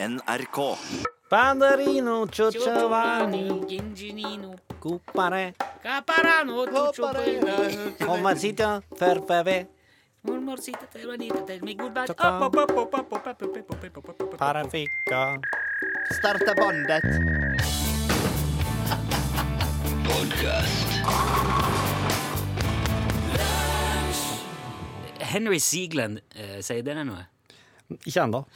NRK. Pandarino Giovanni Ginginino Cupare Caparano Tucciopelino Conversita Ferfeve Mormorsita Termanita Termi Goodbye Paraficka Starta bandet Podcast Henry Siegland, eh, sier dere noe? Ikke ennå.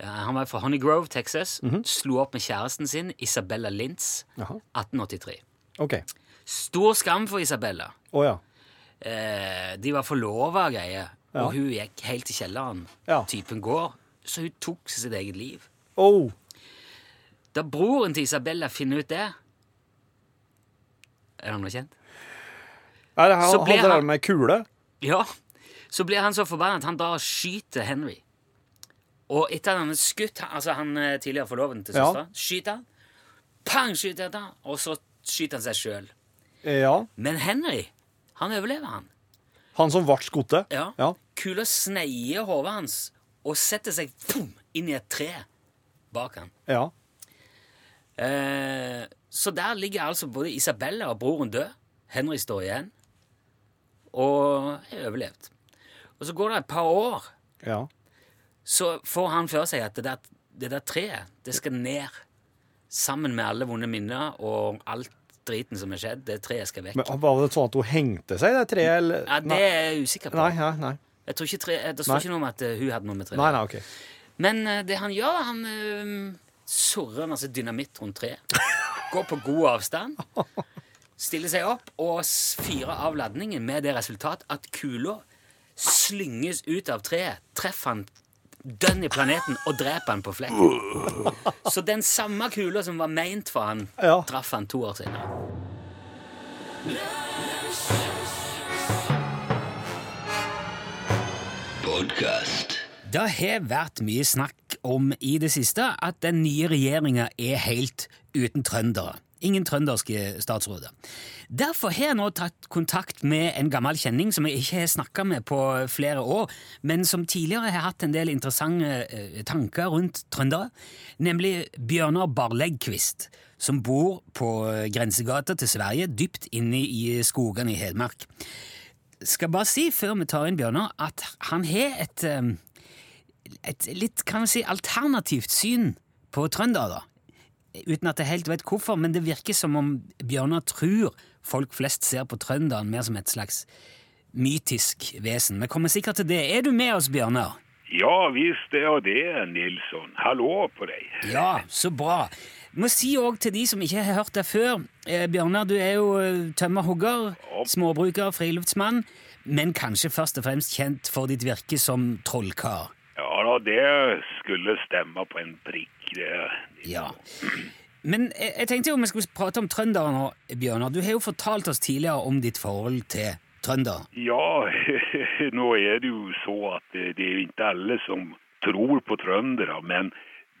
Ja, han var fra Honey Grove, Texas. Slo opp med kjæresten sin, Isabella Lintz, Aha. 1883. Okay. Stor skam for Isabella. Oh, ja. Eh, de var forlova og greier, Ja. og hun gikk helt til kjelleren. Ja. Typen går. Så hun tok sitt eget liv. Oh. Da broren til Isabella finner ut det Er han noe kjent? Er det, han, Så ble hadde han- med kule? Ja. Så blir han så forbanna at han drar og skyter Henry. Og etter at han har skutt altså han eh, tidligere forloveden til søstera, skyter han. Pang, skyter han, og så skyter han seg sjøl. Ja. Men Henry, han overlever, han. Han som ble skutt? Ja. Ja. Kula sneier hodet hans og setter seg boom, inn i et tre bak han. ja. Eh, så der ligger altså både Isabella og broren død. Henry står igjen og har overlevd. Og så går det et par år, ja. Så får han for seg at det der, det der treet det skal ned. Sammen med alle vonde minner og alt driten som er skjedd. Det treet skal vekk. Men Var det sånn at hun hengte seg det treet? Eller? ja, det er jeg usikker på. Nei, nei, nei. Jeg tror ikke tre, det Nei. står ikke noe om at eh, hun hadde noe med treet. Nei, nei, ok. Men eh, det han gjør, han uh, surrer masse dynamitt rundt treet. Går på god avstand. Stiller seg opp og fyrer av ladningen med det resultat at kula slynges ut av treet, treffer han dønn i planeten og dreper han på flekken. Så den samme kula som var meint for han, Ja. traff han to år senere. Det har vært mye snakk om i det siste at den nye regjeringa er helt uten trøndere. Ingen trønderske statsråder. Derfor har jeg nå tatt kontakt med en gammel kjenning som jeg ikke har snakka med på flere år, men som tidligere har hatt en del interessante eh, tanker rundt trøndere, nemlig Bjørnar Barleggkvist, som bor på eh, grensegata til Sverige, dypt inne i skogene i Hedmark skal bare si før vi tar inn Bjørnar, at han har et, um, et litt kan vi si, alternativt syn på trøndere. da. Uten at jeg helt vet hvorfor, men det virker som om Bjørnar tror folk flest ser på trønderen mer som et slags mytisk vesen. Vi kommer sikkert til det. Er du med oss, Bjørnar? Ja visst er det, Nilsson. Hallo på deg. Ja, så bra. Må si òg til de som ikke har hørt deg før eh, Bjørnar, du er jo tømmerhogger, ja. småbruker, friluftsmann, men kanskje først og fremst kjent for ditt virke som trollkar. Ja da, det skulle stemme på en prikk, det. Ja. Men jeg, jeg tenkte jo vi skulle prate om trøndere nå, Bjørnar. Du har jo fortalt oss tidligere om ditt forhold til trøndere. Ja, nå er det jo så at det det er jo ikke alle som tror på trøndere, men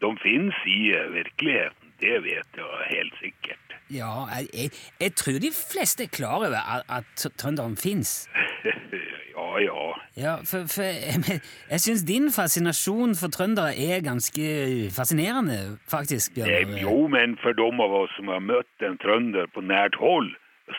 de finnes i eh, virkeligheten. Det vet jeg helt sikkert. Ja, jeg, jeg, tror de fleste er klar over at, at trønderen fins. Ja, ja. Ja, for, for jeg, jeg syns din fascinasjon for trøndere er ganske fascinerende, faktisk, Bjørn. Bjørnar. Jo, men for de av oss som har møtt en trønder på nært hold,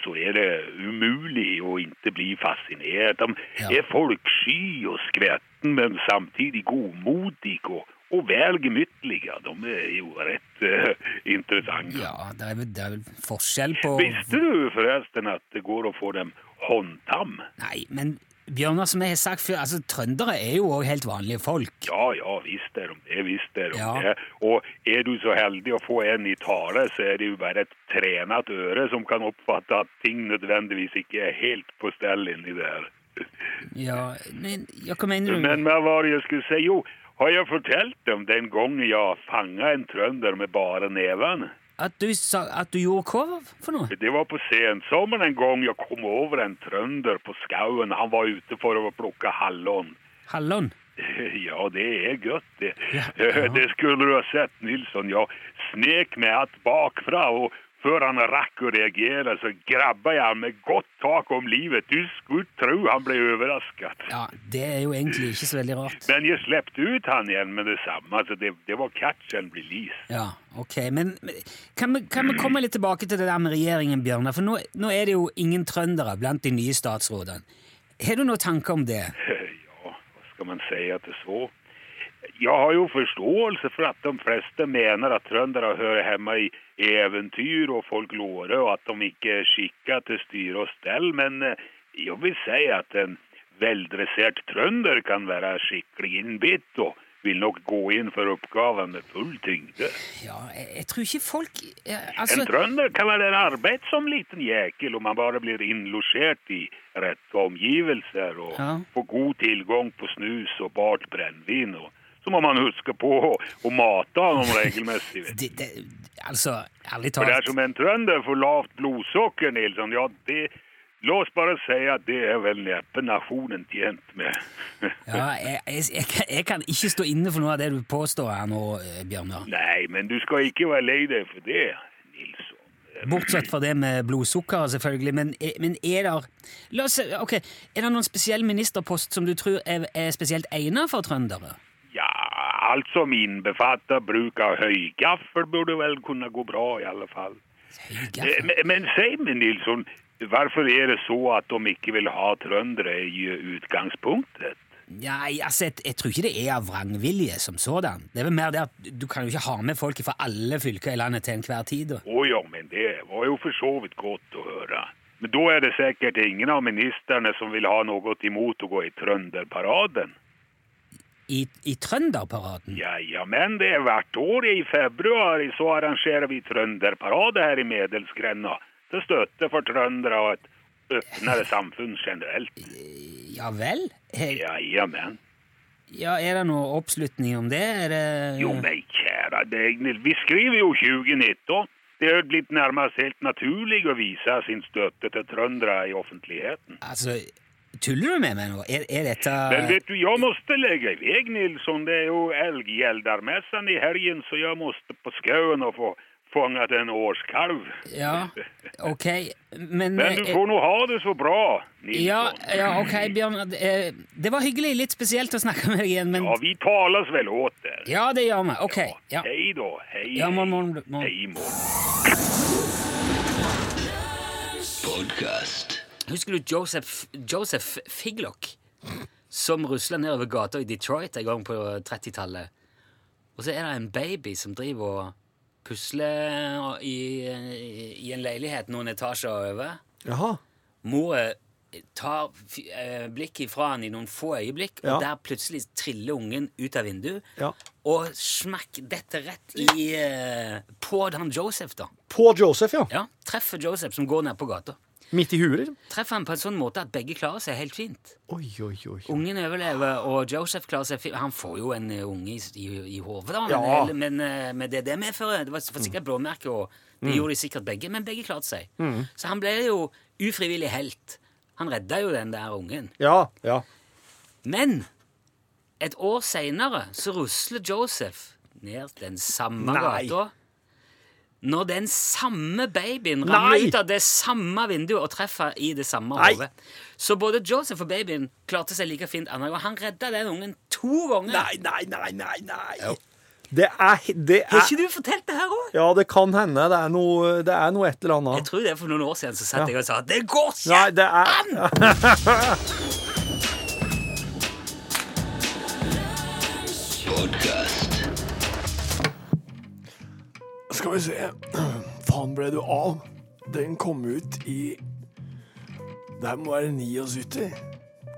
så er det umulig å ikke bli fascinert. De er folksky og skvetten, men samtidig godmodig og, og vel gemyttlige. De er jo rett uh, interessante. Ja, det er, vel, det er vel forskjell på Visste du forresten at det går å få dem håndtam? Nei, men Bjørnar, som jeg har sagt før, altså trøndere er jo òg helt vanlige folk. Ja, ja, visst er de det. Visst er de Ja. det. Og er du så heldig å få en i tale, så er det jo bare et trenet øre som kan oppfatte at ting nødvendigvis ikke er helt på stell inni der. Ja, men hva mener du? Men hva var det jeg skulle si? Jo, har jeg fortalt om den gangen jeg fanga en trønder med bare neven? At du, sa, at du gjorde hva for noe? Det var på sensommeren en gang jeg kom over en trønder på skauen. Han var ute for å plukke hallon. Hallon? Ja, det er godt det. Ja, ja. Det skulle du ha sett, Nilsson. Jeg snek meg att bakfra og før han rakk å reagere, så grabba jeg ham med godt tak om livet. Du skulle tro han ble overrasket. Ja, Det er jo egentlig ikke så veldig rart. Men jeg slepte ut han igjen med det samme. Altså, det, det var catch and release. Ja, ok, Men men kan vi, kan vi komme litt tilbake til det der med regjeringen, Bjørnar? For nå, nå er det jo ingen trøndere blant de nye statsrådene. Har du noen tanker om det? Ja, hva skal man si at det så? Jeg har jo forståelse for at de fleste mener at trøndere hører hjemme i eventyr og folklore, og at de ikke er skikka til styre og stell, men eh, jeg vil si at en veldressert trønder kan være skikkelig innbitt og vil nok gå inn for oppgaven med full tyngde. Ja, jeg, jeg tror ikke folk altså... En trønder kan være arbeidsom liten jækel om han bare blir innlosjert i rette omgivelser og Ja. får god tilgang på snus og bart brennevin. og Så må man huske på å, å mate ham regelmessig. det, det, altså, ærlig talt For det er som en trønder får lavt blodsukker, Nilsson, ja, det La oss bare si at det er vel neppe nasjonen tjent med. ja, jeg, jeg, jeg, kan- ikke stå inne for noe av det du påstår her nå, eh, Bjørnar. Nei, men du skal ikke være lei deg for det, Nilsson. Bortsett fra det med blodsukker, selvfølgelig. Men, er- men er La oss se, ok, Er det noen spesiell ministerpost som du tror er, er spesielt egnet for trøndere? Alt som innbefatter bruk av høygaffel burde vel kunne gå bra i alle fall. Eh? Men, men si meg, Nilsson, hvorfor er det så at de ikke vil ha trøndere i utgangspunktet? Nei, altså, jeg, jeg tror ikke det er av vrangvilje som sådan. Det er vel mer det at du kan jo ikke ha med folk fra alle fylker i landet til enhver tid. Å oh, ja, men det var jo for så vidt godt å høre. Men da er det sikkert ingen av ministerne som vil ha noe imot å gå i trønderparaden. I, i Trønderparaden? Ja, ja, men det er hvert år i februar så arrangerer vi trønderparade her i Medelsgrenda. Til støtte for trøndere og et øppnere samfunn generelt. Ja vel? Jeg, Ja, ja, men. ja, Er det noe oppslutning om det? Det Jo, men kjære deg, vi skriver jo 2019. Det er blitt nærmest helt naturlig å vise sin støtte til trøndere i offentligheten. Altså, tuller du med meg nå? Er, er dette Men vet du, jeg måtte legge i vei, Nilsson. Det er jo älggäldarmässan i helgen så jeg måtte på skauen og få fanget en årskalv. Ja, ok, men Men du eh, får nå ha det så bra, Nilsson. Ja, ja, ok, Bjørn. eh, Det var hyggelig. Litt spesielt å snakke med deg igjen, men Ja, vi talas vel åt der. Ja, det gjør vi. Ok. Ja, Hei da. Hei. ja hej. morgen, morgen, morgen. Podcast. Husker du Joseph, Joseph Figlock, som rusla nedover gata i Detroit en gang på 30-tallet? Og så er det en baby som driver og pusler i, i en leilighet noen etasjer over. Jaha. Mora tar eh, blikket fra han i noen få øyeblikk, Ja. og der plutselig triller ungen ut av vinduet. Ja. Og smakk dette rett i eh, på han Joseph, da. På Joseph, ja. Ja, Treffer Joseph som går ned på gata. Midt i huet, liksom. Treffer han på en sånn måte at begge klarer seg helt fint. Oi, oi, oi. Ungen overlever, og Joseph klarer seg fint. Han får jo en eh, unge i, i, i hodet, da, men, Ja. eller- men, eh, men det det medfører Det var var sikkert blåmerke, og det gjorde de sikkert begge, men begge klarte seg. Så han ble jo ufrivillig helt. Han redda jo den der ungen. Ja, ja. Men et år seinere så rusler Joseph ned den samme gata. Når den samme babyen Nei. ramler ut av det samme vinduet og treffer i det samme hodet. Så både Joseph og babyen klarte seg like fint andre gang. Han redda den ungen to ganger. Nei, nei, nei, nei, nei. Det er, det er, Har ikke du fortalt det her òg? Ja, det kan hende. Det er noe, det er noe et eller annet. Jeg tror det er for noen år siden så satt Ja. jeg og sa det går ikke Nei, det er Skal vi se Faen ble du av? Den kom ut i Det her må være 79,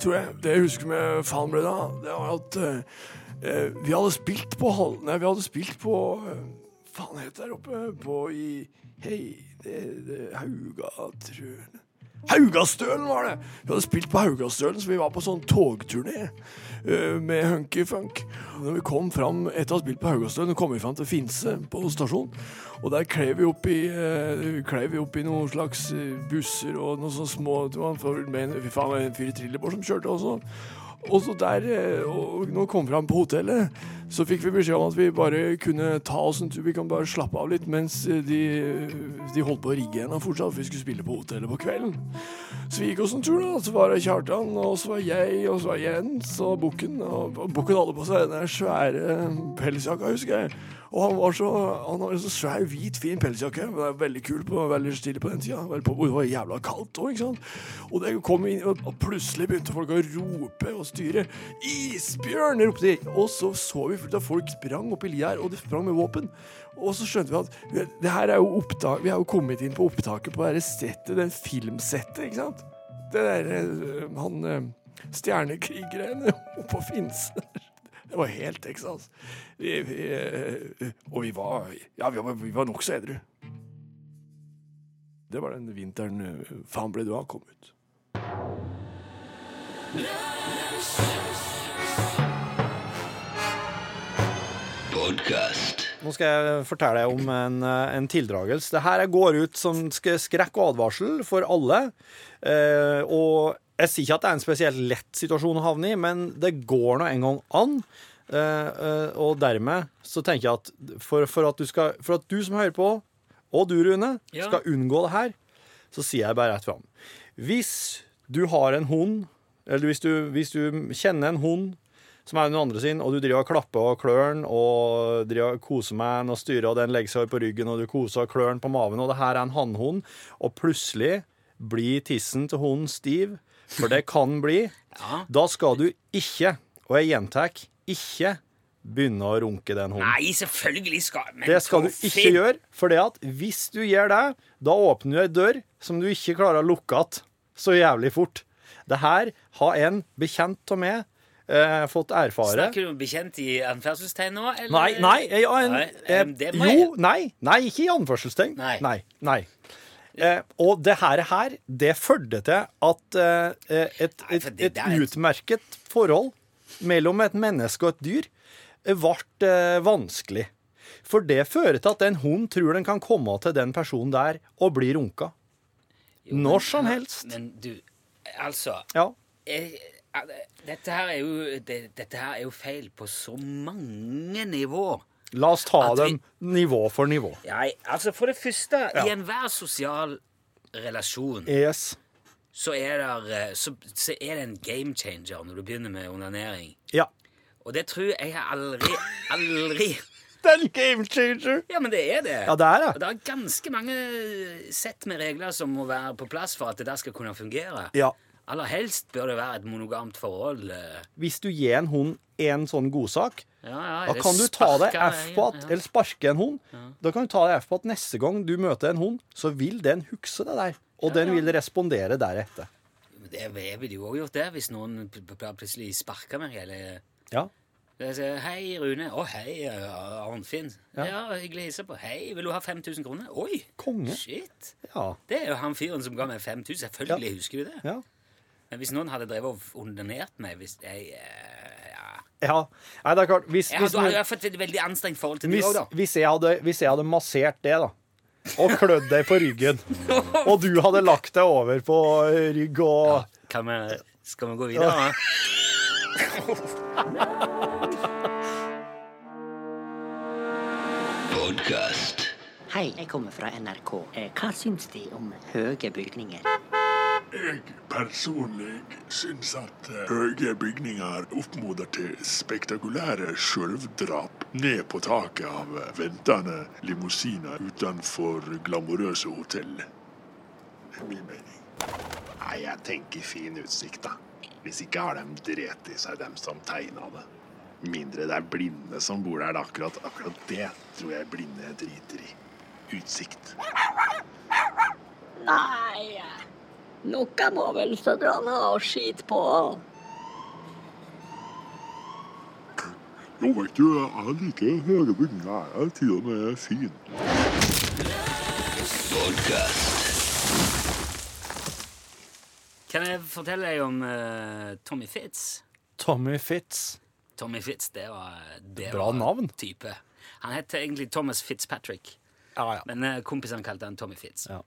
tror jeg. Det jeg husker med Faen ble du av, det var at eh, eh, vi hadde spilt på. Nei, vi hadde spilt på eh, Faen het der oppe på i Hei, det, det Haugatrøen Haugastølen var det! Vi hadde spilt på Haugastølen, så vi var på sånn togturné med Hunky Funk. Når vi kom fram etter å ha spilt på Haugastølen, kom vi fram til Finse på stasjonen. Og der klev vi opp i, eh, vi opp i noen slags eh, busser og noen sånne små Det var en fyr i trillebår som kjørte også. Og så der, eh, og når vi kom fram på hotellet, så fikk vi beskjed om at vi bare kunne ta oss en tur. Vi kan bare slappe av litt mens de, de holdt på å rigge igjen fortsatt, for vi skulle spille på hotellet på kvelden. Så vi gikk oss en tur, da. Så var det Kjartan, og så var jeg, og så var Jens og Bukken. Og Bukken hadde på seg den svære pelsjakka, husker jeg. Og han var så Han hadde så svær, hvit, fin pelsjakke. Det var veldig kul på, veldig stilig på den tida. Det var jævla kaldt òg, ikke sant. Og det kom inn, og plutselig begynte folk å rope og styre. 'Isbjørn!' ropte de. Og så så vi fullt av folk sprang opp i lia her, og de sprang med våpen. Og så skjønte vi at det her er jo opptak, vi har jo kommet inn på opptaket på det settet, den filmsettet, ikke sant? Det der eh, Han eh, stjernekrigeren på Finse. Det var helt Texas. Vi, vi, eh, og vi var Ja, vi var, vi var nokså edru. Det var den vinteren eh, Faen ble du av kom ut. Nå skal jeg fortelle deg om en, eh, en tildragelse. Det her går ut som skrekk og advarsel for alle. Eh, og jeg sier ikke at det er en spesielt lett situasjon å havne i, men det går nå en gang an. Eh, eh, og dermed så tenker jeg at for, for, at du skal, for at du som hører på, og du, Rune, Ja. skal unngå det her, så sier jeg bare rett fram. Hvis du har en hund, eller hvis du, hvis du kjenner en hund som er noen andre sin, og du driver og klapper og klør den, og driver og koser med den og styrer, og den legger seg på ryggen, og du koser og klør den på maven, og det her er en hannhund, og plutselig blir tissen til hunden stiv, for det kan bli, Ja. da skal du ikke, og jeg gjentar, ikke begynne å runke den hunden. Nei, selvfølgelig skal men Det skal du ikke gjøre, for det at hvis du gjør det, da åpner du ei dør som du ikke klarer å lukke igjen så jævlig fort. Det her har en bekjent av meg eh, fått erfare. Snakker du om bekjent i anførselstegn nå? Eller? Nei, nei, jeg, en, Nei, eh, jo, nei, nei, ikke i anførselstegn. Nei. nei, nei. Eh, og det her, her det førte til at eh, et, Nei, et, et utmerket forhold mellom et menneske og et dyr eh, ble eh, vanskelig. For det fører til at en hund tror den kan komme til den personen der og bli runka. Jo, Når men- som helst. Men du, altså Ja. jeg, dette, her er jo, det, dette her er jo feil på så mange nivå. La oss ta vi- dem nivå for nivå. Nei, altså For det første, Ja. i enhver sosial relasjon Yes. så er, der, eh, så, så er det en game changer når du begynner med onanering. Ja. Og det tror jeg har aldri, aldri en game changer! Ja, men det er det. Ja, det er det. Og det er ganske mange sett med regler som må være på plass for at det der skal kunne fungere. Ja. Aller helst bør det være et monogamt forhold. eh. Hvis du gir en hund en sånn godsak, Da kan du ta deg F på at, eller sparke en hund. Da kan du ta deg F på at neste gang du møter en hund, så vil den huske det der. Og den vil respondere deretter. Det jeg ville jo også gjort det hvis noen pl- pl- plutselig sparka meg. Eller Ja. sier, 'Hei, Rune.' 'Å, hei, Arnfinn.' Ja. Ja. hyggelig å hilse på. 'Hei, vil du ha 5000 kroner?' Oi! Konge. Shit! Ja. Det er jo han fyren som ga meg 5000. Selvfølgelig husker du det. Ja. Men hvis noen hadde drevet og onanert meg hvis jeg, eh, ja. ja. Nei, det er klart Hvis, jeg hvis, du har fått et veldig anstrengt forhold til det hvis, òg, da. hvis, jeg hadde, hvis jeg hadde massert det, da, og klødd deg på ryggen, og du hadde lagt deg over på rygg og Kan vi, skal vi gå videre? da? Hei, jeg kommer fra NRK. Eh, Hva syns De om høye bygninger? Jeg personlig syns at eh, høye bygninger oppmoder til spektakulære sjølvdrap ned på taket av eh, ventende limousiner utenfor glamorøse hotell. Det er min mening. Nei, jeg tenker fin utsikt, da. Hvis ikke har de dret i seg, dem som tegna det. Mindre det er blinde som bor der. Akkurat, akkurat det tror jeg blinde driter i. Utsikt. Nei, noe må vel søstrene ha å skite på. Jo, vet du, jeg liker høye bygninger. Jeg er til og med fin. Kan jeg fortelle deg om uh, Tommy Fitz? Tommy Fitz. Tommy Fitz, det var, det Bra var navn. type. Han het egentlig Thomas Fitzpatrick, Ja, ja. men eh, kompisene kalte han Tommy Fitz. Ja.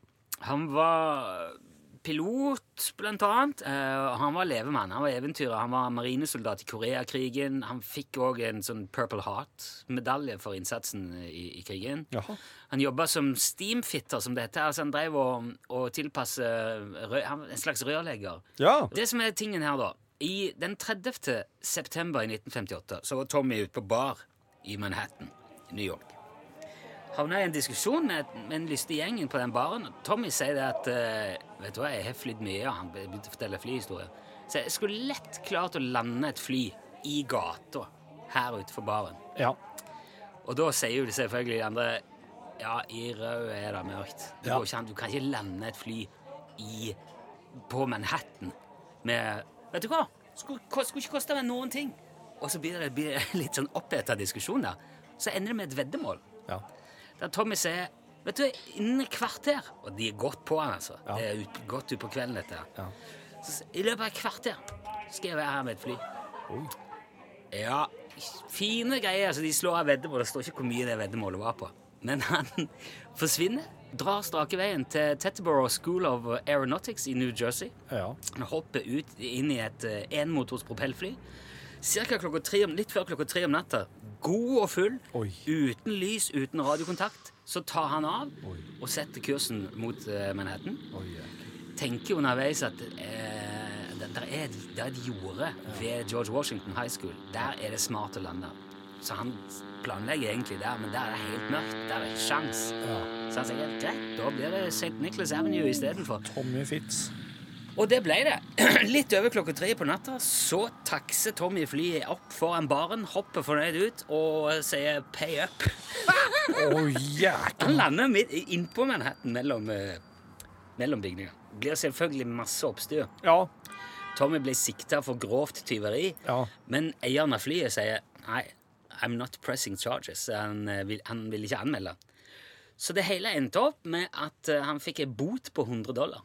Han var pilot, blant annet. Uh, han var levemann, han var eventyrer. Han var marinesoldat i Koreakrigen. Han fikk òg en sånn Purple Heart-medalje for innsatsen i, i krigen. Jaha. Han jobba som steamfitter, som det heter. Altså han drev og, og tilpasset rø- En slags rørlegger. Ja. Det som er tingen her, da I den 30. september i 1958 så var Tommy ute på bar i Manhattan New York. Havna i en diskusjon med, med en lystig gjeng på den baren. Tommy sier det at uh, Vet du hva, jeg har flydd mye. og Han begynte å fortelle flyhistorier. Så jeg skulle lett klart å lande et fly i gata her utenfor baren. Ja. Og da sier jo selvfølgelig de andre Ja, i rød er det mørkt. Det Ja. ikke. Du kan ikke lande et fly i, på Manhattan med Vet du hva? Skulle, skulle ikke koste meg noen ting. Og så blir det, blir litt sånn oppheta diskusjon der. Så ender det med et veddemål. Ja. Der Tommy sier Vet du, innen et kvarter Og de er godt på han, altså. Ja. Det er ut, godt utpå kvelden, dette. her. Ja. Så, I løpet av et kvarter skal jeg være her med et fly. Ja, fine greier. Altså, de slår av veddemål. Det står ikke hvor mye det veddemålet var på. Men han forsvinner. Drar strake veien til Teterborough School of Aeronautics i New Jersey. Ja. Han hopper ut inn i et eh, enmotors propellfly. Cirka klokka tre om, litt før klokka tre om natta, god og full, Oi. uten lys, uten radiokontakt, så tar han av og setter kursen mot eh, Manhattan. Oi, ja. Tenker underveis at eh, det, der er, det er et jorde ved George Washington High School. Der er det smart å lande. Så han planlegger egentlig der, men der er det helt mørkt. Der er det ikke sjans. Så han sier greit, da blir det St. Nicholas Avenue istedenfor. Tommy Fitz. Og det ble det. Litt over klokka tre på natta så takser Tommy flyet opp foran baren, hopper fornøyd ut og sier 'pay up'. oh, Han lander midt innpå Manhattan mellom, eh, mellom bygningene. Blir selvfølgelig masse oppstyr. Ja. Tommy blir sikta for grovt tyveri, Ja. men eieren av flyet sier nei, I'm not pressing charges. Han eh, vil, han vil ikke anmelde. Så det hele endte opp med at eh, han fikk en bot på 100 dollar.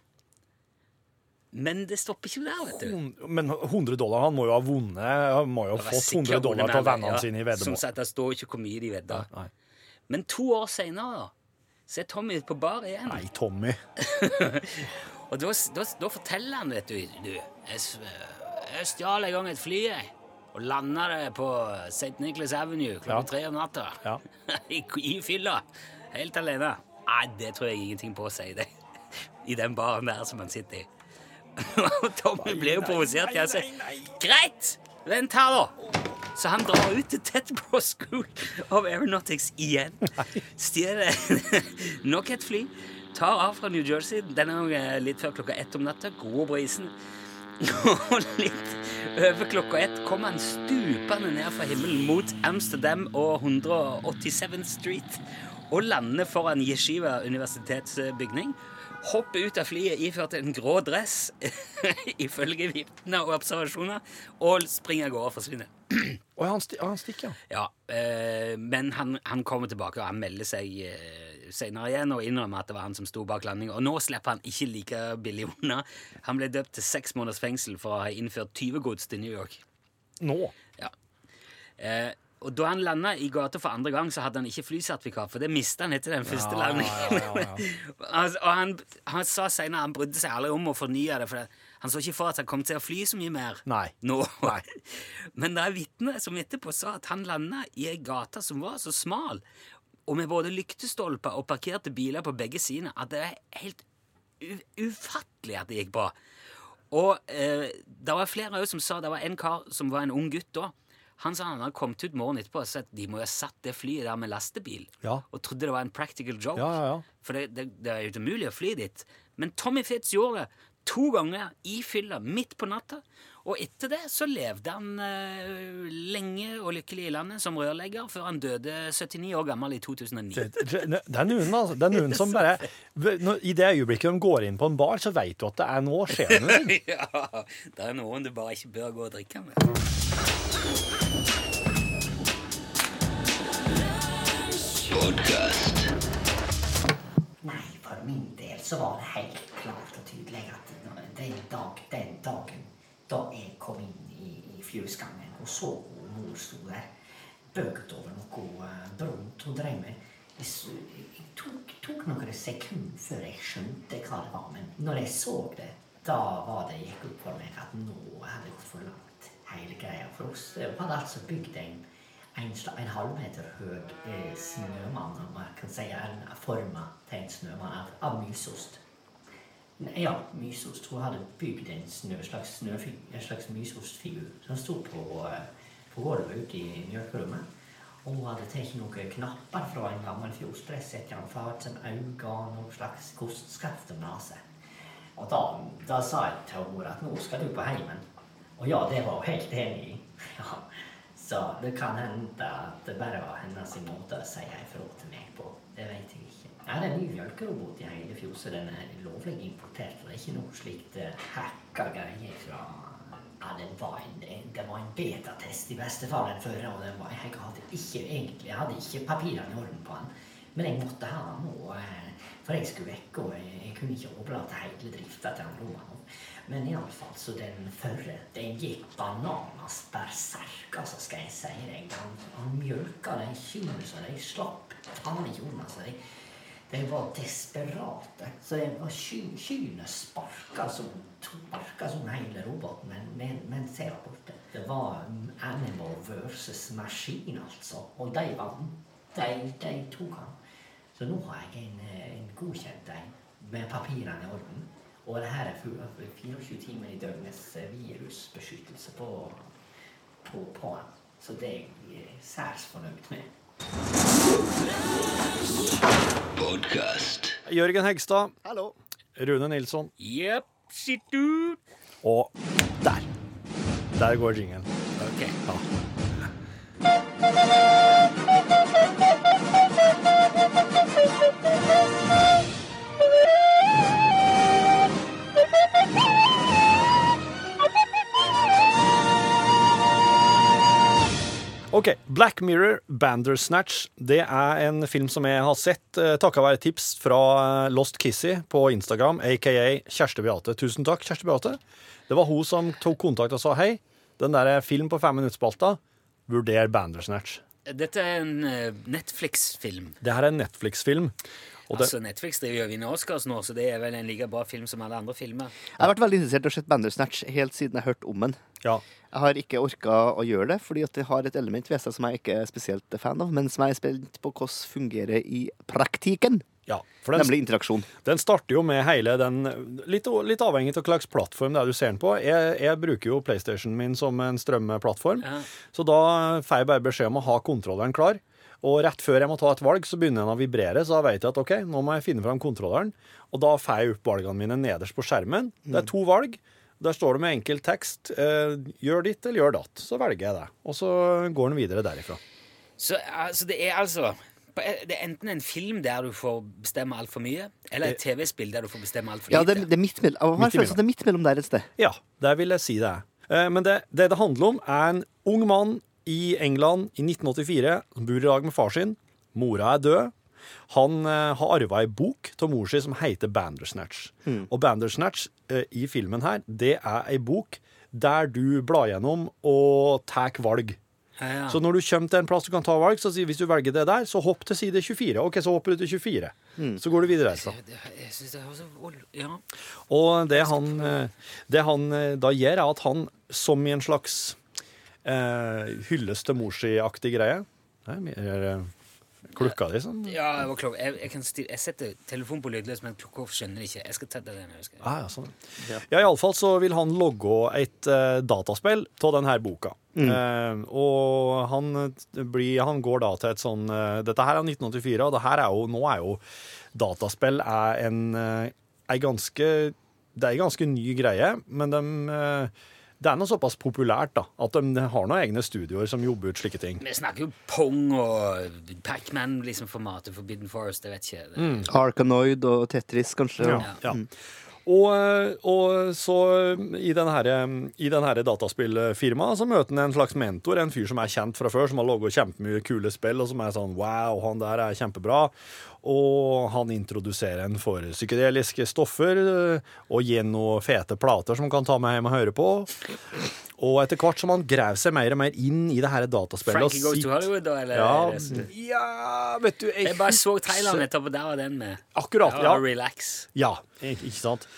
Men det stopper ikke der, vet du. Men 100 dollar, han må jo ha vunnet Han må jo ha fått sikkert 100 dollar av vennene ja. sine i Som veddemål. sagt, det står ikke hvor mye de vedda. Nei. Men to år seinere, så er Tommy på bar igjen. Nei, Tommy. Og da, da, da forteller han, vet du Du, jeg, jeg stjal en gang et fly, jeg. Og landa det på St. Nicholas Avenue klokka Ja. tre om natta. Ja. I, I fylla. Helt alene. Nei, det tror jeg ingenting på, å si, det. I den baren der som han sitter i. Tommy blir jo provosert. Jeg sier greit, vent her, da. Så han drar ut til Tetbro School of Aeronautics igjen. Stjeler nok et fly. Tar av fra New Jersey denne gangen litt før klokka ett om natta. God på isen. Og litt over klokka ett kommer han stupende ned fra himmelen mot Amsterdam og 187th Street og lander foran Yeshiva universitetsbygning. Hopper ut av flyet iført en grå dress, ifølge vitner og observasjoner, og springer av gårde og forsvinner. Å, han, sti han stikker, ja. Ja, eh, men han, han kommer tilbake, og han melder seg eh, senere igjen og innrømmer at det var han som sto bak landinga. Og nå slipper han ikke like billig unna. Han ble døpt til seks måneders fengsel for å ha innført tyvegods til New York. Nå. Ja. Eh, og da han landa i gata for andre gang, så hadde han ikke flysertifikat, for det mista han etter den første Ja, landingen. ja, ja, altså, og han, han sa senere han brydde seg aldri om å fornye det, for han så ikke for at han kom til å fly så mye mer Nei. nå. Nei. Men det er vitner som etterpå sa at han landa i ei gate som var så smal, og med både lyktestolper og parkerte biler på begge sider, at det er helt ufattelig at det gikk bra. Og eh, det var flere som sa Det var en kar som var en ung gutt da. Han sa han hadde kommet ut morgenen etterpå og sett de må jo ha satt det flyet der med lastebil. Ja. Og trodde det var en practical joke. Ja, ja, ja. For det, det, det er jo umulig å fly dit. Men Tommy Fitz gjorde det to ganger i fylla, midt på natta. Og etter det så levde han eh, lenge og lykkelig i landet som rørlegger, før han døde 79 år gammel i 2009. Det, det, det er noen, altså. Det er noen som bare når, I det øyeblikket de går inn på en bar, så vet du at det er nå skjer noe. ja, det er noen du bare ikke bør gå og drikke med. Nei, for min del så var det helt klart og tydelig at den, dag, den dagen da jeg kom inn i, i fjøsgangen og så mor sto der, bøyd over noe eh, brunt hun drev med, Det tok, tok noen sekunder før jeg skjønte hva det var. Men når jeg så det, da var det gikk opp for meg at nå hadde det gått for langt, hele greia. For oss det hadde altså bygd en, en, en halvmeter høy eh, snømann, om jeg kan si en form til en snømann av, av mysost. Ja, mysost. Hun hadde bygd en snø, slags, snøfi, en slags mysostfigur som sto på, eh, på gulvet ute i mjølkerommet. Og hun hadde tatt noen knapper fra en gammel fjordstress, etter en flat som øyne og noe slags kostskaft og nese. Og da, da sa jeg til henne at nå skal du på heimen. Og ja, det var hun helt enig i. Ja. Så det kan hende at det bare var hennes måte å si ifra til meg på. Det vet jeg ikke. Jeg er en ny mjølkerobot i hele fjoset. Den er lovlig importert. Det er ikke noe slikt uh, hacka greier fra Ja, det var en, det var en betatest i beste fall den førre, og den var, jeg hadde ikke egentlig, jeg hadde ikke papirene i orden på den. Men jeg måtte ha nå, eh, for jeg skulle vekk, og jeg, kunne ikke overlate hele drifta til han Roman. Men iallfall, så den førre, den gikk bananas berserk, altså, skal jeg si deg. Han, han mjølka de kyrne så de slapp faen ikke unna. Så de, de var desperate. Så det var ky- kyrne sparka som sparka som hele roboten, men, men, jeg var borte. Det var um, animal versus machine, altså. Og de vant. De, de tok han. Så nå har jeg en, eh, en godkjent en med papirene i orden. Og det her er 24 timer i døgnets eh, virusbeskyttelse på, på, på den. Så det er jeg eh, særs fornøyd med. Jørgen Hegstad, Hallo. Rune Nilsson, Jepp, sitt du. og der. Der går jingelen. Ok. Ja. Black Mirror Bandersnatch det er en film som jeg har sett eh, takket være tips fra eh, Lost Kissy på Instagram, aka Kjersti Beate. Tusen takk, Kjersti Beate. Det var hun som tok kontakt og sa hei, den der film på fem minutter-spalta, vurder Bandersnatch. Dette er en eh, Netflix-film. Det her er en Netflix-film. Og det, Altså, Netflix driver jo og vinner Oscars nå, så det er vel en like bra film som alle andre filmer. Jeg har vært veldig interessert i å se Bandersnatch helt siden jeg hørte om den. ja. Jeg har ikke orka å gjøre det, fordi at det har et element ved seg som jeg ikke er spesielt fan av, men som jeg er spent på hvordan fungerer i praktikken. ja. For den, Nemlig interaksjon. den starter jo med hele den Litt, litt avhengig av hva slags plattform det er du ser den på. Jeg, jeg bruker jo PlayStation min som en strømmeplattform. Ja. Så da får jeg bare beskjed om å ha kontrolleren klar. Og rett før jeg må ta et valg, så begynner den å vibrere, så da vet jeg at OK, nå må jeg finne fram kontrolleren. Og da får jeg opp valgene mine nederst på skjermen. Det er to valg. Der står det med enkel tekst eh, 'gjør ditt' eller 'gjør datt'. Så velger jeg det. Og så går den videre derifra. Så altså, det er altså det er enten en film der du får bestemme altfor mye, eller et TV-spill der du får bestemme altfor Ja, lite. det, det er midt mellom, Midt det er midt mellom der et sted. Ja, der vil jeg si det er. Eh, Men det, det det handler om, er en ung mann i England i 1984 som bor i lag med far sin. Mora er død. Han eh, har arva ei bok av mor si som heter Bandersnatch. Og Bandersnatch eh, i filmen her, det er ei bok der du blar gjennom og tar valg. Ja, ja. Så når du kommer til en plass du kan ta valg, så hvis du velger det der, så hopp til side 24. Ok, så hopper du til 24. Så går du videre derfra. Det- Jeg synes det er så. Ja. Og det han, eh, det han eh, da gjør, er at han, som i en slags eh, hyllest til mor si-aktig greie Nei, er det klokka di sånn? Ja, det var klokka. Jeg, jeg, kan sti- jeg setter telefonen på lydløs, men klokka skjønner ikke. Jeg skal tette den. Jeg skal. Ah, ja, sånn. ja, iallfall så vil han logge et uh, dataspill av denne boka. Eh, og han, eh, blir, han går da til et sånn uh, Dette her er 1984, og det her er jo, nå er jo dataspill er en, uh, er ganske Det er en ganske ny greie, men de, det er nå såpass populært da, at de har noen egne studioer som jobber ut slike ting. Vi snakker jo Pong og Pacman, liksom formatet Forbidden Forest. Jeg vet ikke. Mm. Arkanoid og Tetris, kanskje. Ja. ja. Og, og så i denne, her, i denne her dataspillfirmaet så møter han en slags mentor, en fyr som er kjent fra før, som har laget kjempemye kule spill, og som er sånn wow, han der er kjempebra. Og han introduserer en for psykedeliske stoffer, og gir noen fete plater som han kan ta med hjem og høre på. og etter hvert som han grav seg mer og mer inn i det her dataspillet Frankie Goes to Hollywood, da? Eller? Ja, er ja, vet du Jeg bare så traileren nettopp, og der var den med. Akkurat, ja. Relax. Ja, ikke sant?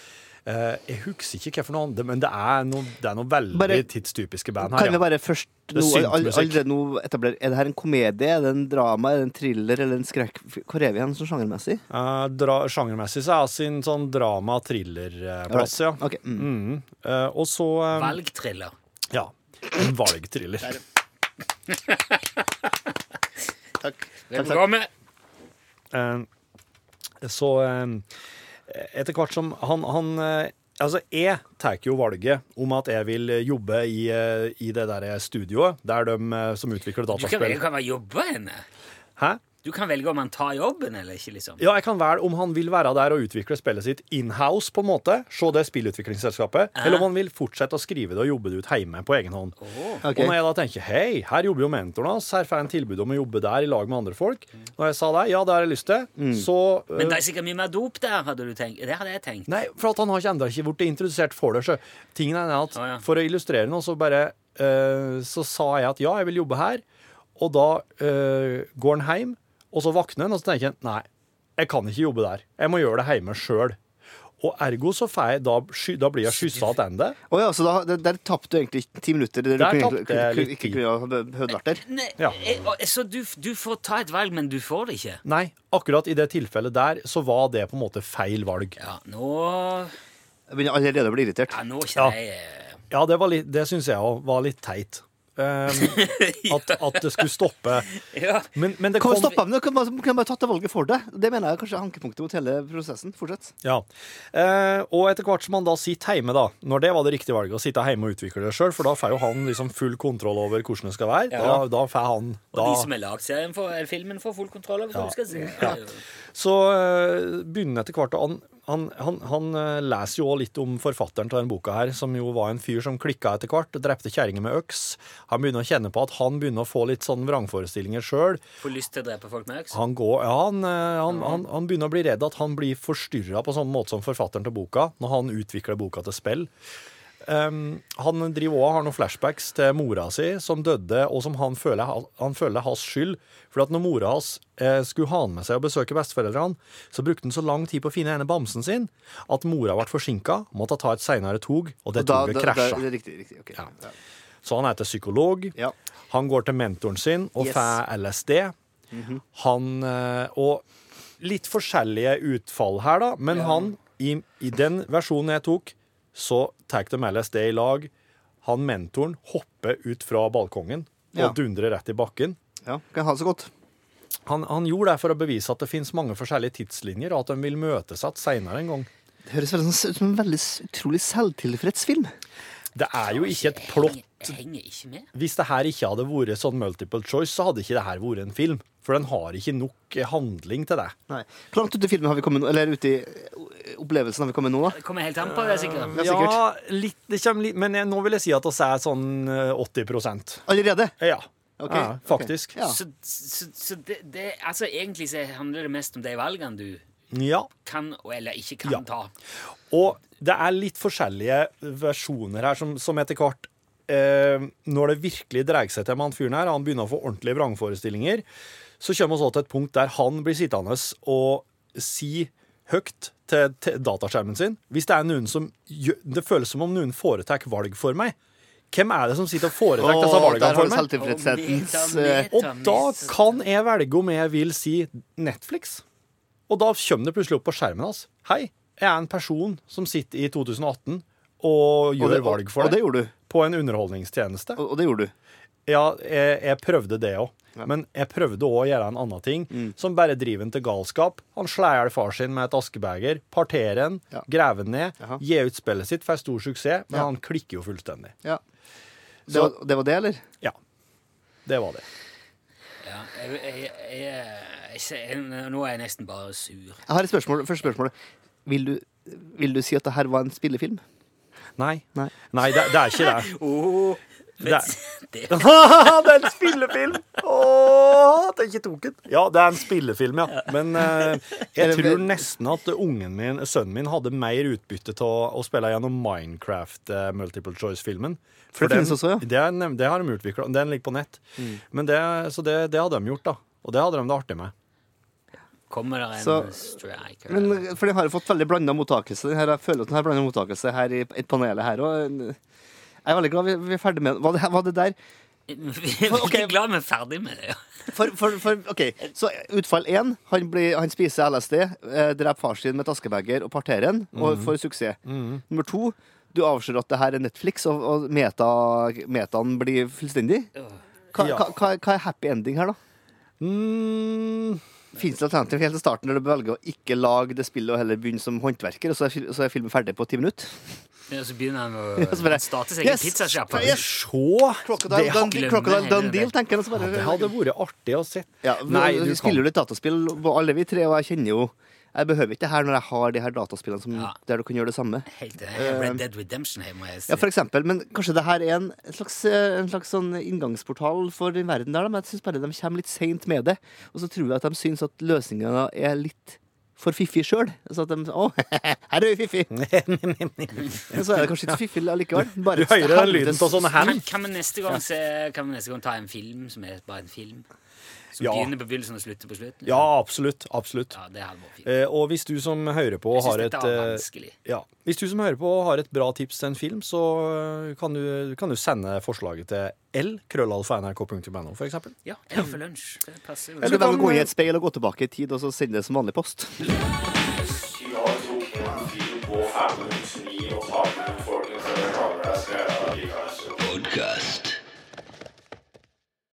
Eh, jeg husker ikke hva for noe, men det er noen, det er noe veldig Bare- tidstypiske band her. Kan vi Ja. bare først all- allerede nå etablere Er det her en komedie, er det en drama, er det en thriller eller en skrekk? Hvor er vi hen sånn sjangermessig? Eh, dra, sjangermessig så er sin sånn drama-thriller-plass, ja. Okay. mm. Mm. Eh, og så eh, Valgthriller. Ja. En valgthriller. Takk. Det går med. Eh, så eh, etter hvert som han, han eh, Altså, jeg tar jo valget om at jeg vil jobbe i, eh, i det der studioet der de eh, som utvikler Du kan velge dataspill jobbe henne. Hæ? Du kan velge om han tar jobben eller ikke, liksom. Ja, jeg kan velge om han vil være der og utvikle spillet sitt in-house, på en måte, se det spillutviklingsselskapet, eller om han vil fortsette å skrive det og jobbe det ut hjemme på egen hånd. Ok. Og når jeg da tenker hei, her jobber jo mentoren hans, her får jeg en tilbud om å jobbe der i lag med andre folk. Når jeg sa det, ja, det har jeg lyst til, så Men øh, det er sikkert mye mer dop der, hadde du tenkt. Det hadde jeg tenkt. Nei, for at han har ikke enda ikke blitt introdusert for det. Så tingen er at Å, ja. For å illustrere noe, så bare uh, Så sa jeg at ja, jeg vil jobbe her. Og da uh, går han hjem, og så våkner han, og så tenker han nei, jeg kan ikke jobbe der. Jeg må gjøre det hjemme sjøl. Og ergo så får jeg da, da blir jeg skyssa tilbake. Oh ja, så da, der, der tapte du egentlig ti minutter. Der, Der du tapte kunne, jeg litt ikke tid. kunne ha vært der. Ja. eh, Så du, du får ta et valg, men du får det ikke? Nei, akkurat i det tilfellet der så var det på en måte feil valg. Ja, nå Jeg begynner allerede å bli irritert. Ja, nå kjenner jeg eh, Ja, det, var litt- det syns jeg òg var litt teit. Um, at, at det skulle stoppe. Ja. Men, men det Kan kom vi stoppe det? Kan man kan man bare tatt det valget for det? Det mener jeg kanskje er ankepunktet mot hele prosessen. Fortsett. Ja. Eh, og etter hvert som han da sitter hjemme, da, når det var det riktige valget, å sitte hjemme og utvikle det sjøl, for da får jo han liksom full kontroll over hvordan det skal være. Ja. Da, da får han Og de som har lagd serien for filmen, får full kontroll over hva du skal si. Så eh, begynner etter hvert å han, han, han, eh, leser jo òg litt om forfatteren til denne boka, her, som jo var en fyr som klikka etter hvert, drepte kjerringer med øks. Han begynner å kjenne på at han begynner å få litt sånn vrangforestillinger sjøl. Får lyst til å drepe folk med øks. Han, går, ja, han, eh, han, han, han begynner å bli redd at han blir forstyrra på samme måte som forfatteren til boka, når han utvikler boka til spill. Um, han driver også, har noen flashbacks til mora si som døde, og som han føler, han føler er hans skyld. For at når mora hans eh, skulle ha han med seg og besøke besteforeldrene, så brukte han så lang tid på å finne ene bamsen sin at mora ble forsinka, måtte ta et seinere tog, og det Og da- toget krasja. Riktig. riktig, okay. Ja. Så han er til psykolog. Ja. Han går til mentoren sin og Yes. får LSD. Han eh, Og litt forskjellige utfall her, da. Men han, i, i den versjonen jeg tok, så tar de LSD i lag. Han mentoren hopper ut fra balkongen Ja. og dundrer rett i bakken. ja. Kan ha det så godt. Han, han gjorde det for å bevise at det finnes mange forskjellige tidslinjer, og at de vil møtes igjen seinere en gang. Det høres ut som en veldig utrolig selvtilfreds film. Det er jo ikke et plott. Hvis det her ikke hadde vært sånn multiple choice, så hadde ikke det her vært en film. For den har ikke nok eh, handling til det. Nei. Hvor langt ut i filmen har vi kommet nå? Eller ut i eh, opplevelsen har vi kommet nå, da? Det kommer helt an på det, sikkert. Ja, Ja, litt, det kommer litt, men jeg, nå vil jeg si at vi er sånn eh, 80 Allerede? Ja, Okay, ja faktisk. faktisk. Ja. Så, så, så det, det Altså, egentlig så handler det mest om de valgene du Ja. kan eller ikke kan Ja. ta. Og det er litt forskjellige versjoner her som, som etter hvert eh, Når det virkelig dreier seg til med han fyren her, han begynner å få ordentlige vrangforestillinger, så kommer vi så til et punkt der han blir sittende og si høyt til, til dataskjermen sin Hvis det er noen som Det føles som om noen foretar valg for meg. Hvem er det som sitter og foretar disse Og valgene for meg? Eh, Og da kan jeg velge om jeg vil si Netflix. Og da kommer det plutselig opp på skjermen hans. Hei, jeg er en person som sitter i 2018 og gjør og det- valg for Og det gjorde du. På en underholdningstjeneste. Og, og det gjorde du. Ja, jeg, jeg prøvde det òg. Men jeg prøvde òg å gjøre en annen ting Mm. som bare driver han til galskap. Han slår i hjel far sin med et askebeger, parterer han, Ja. graver han ned, Aha. gir ut spillet sitt, får stor suksess, men Ja. han klikker jo fullstendig. Ja. Det, Så- var, det var det, eller? Ja. Det var det. Ja, jeg, jeg, jeg, jeg, jeg, nå er jeg nesten bare sur. Jeg har et spørsmål. Første spørsmål. Vil du, vil du si at det her var en spillefilm? Nei. Nei. Nei, det, det er ikke det. Oh, Det er, Det, er en spillefilm! Åh, at jeg ikke token. Ja, det er en spillefilm, ja. Men eh, jeg tror nesten at ungen min, sønnen min hadde mer utbytte av å spille gjennom Minecraft eh, Multiple Choice-filmen. For det finnes også, ja. Mm. Det, er, det har de utvikla. Den ligger på nett. Men det, så det, det hadde de gjort, da. Og det hadde de det artig med. kommer det en Så- striker Men, for den har jo fått veldig blanda mottakelse. Den her, jeg føler at den har blanda mottakelse her i, i panelet her òg. Jeg er veldig glad vi, vi er ferdig med den. Var det, var det der Vi er Ok. veldig glad vi er ferdig med det. Ja. For, for, for OK, så utfall én. Han, han spiser LSD, eh, dreper far sin med et askebeger og parterer den, og får suksess. Nummer to. Du avslører at det her er Netflix, og, og meta, metaen blir fullstendig. Hva, Ja. hva, hva, hva er happy ending her, da? Mm, Fins det alternativ helt til starten, der du velger å ikke lage det spillet og heller begynne som håndverker, og så er, så er filmen ferdig på ti minutter? Ja, Så begynner han å starte seg egen yes, pizzasjappe. yes. se! Crocodile, Det, Dundee, Dundee, tenker jeg. Ja, det hadde vært artig å se. Ja, Nei, vi du spiller jo litt dataspill, alle vi tre, og jeg kjenner jo Jeg behøver ikke det her når jeg har de her dataspillene som, Ja. der du kan gjøre det samme. Helt. Red Dead Redemption her, må jeg si. Ja, for eksempel, men kanskje det her er en slags, eh, en slags sånn inngangsportal for den verden der, men jeg syns bare de kommer litt seint med det. Og så tror jeg at de syns at løsninga er litt for fiffig sjøl. Så at de Å, her er vi fiffig! Men så er det kanskje ikke fiffig allikevel. Bare Du hører lyden av sånne hand? kan, kan, vi neste gang se, kan vi neste gang ta en film som er bare en film? Som Ja. begynner på begynnelsen og slutter på slutten? Ja, absolutt. Absolutt. Ja, det hadde vært fint. Eh, og hvis du som hører på har et eh, ja, Hvis du som hører på har et bra tips til en film, så eh, kan du, kan du sende forslaget til l krøllalfa.nrk.no, for eksempel. Ja, eller for lunsj. Det passer jo. Eller gå i et speil og gå tilbake i tid og så sende det som vanlig post. Podcast.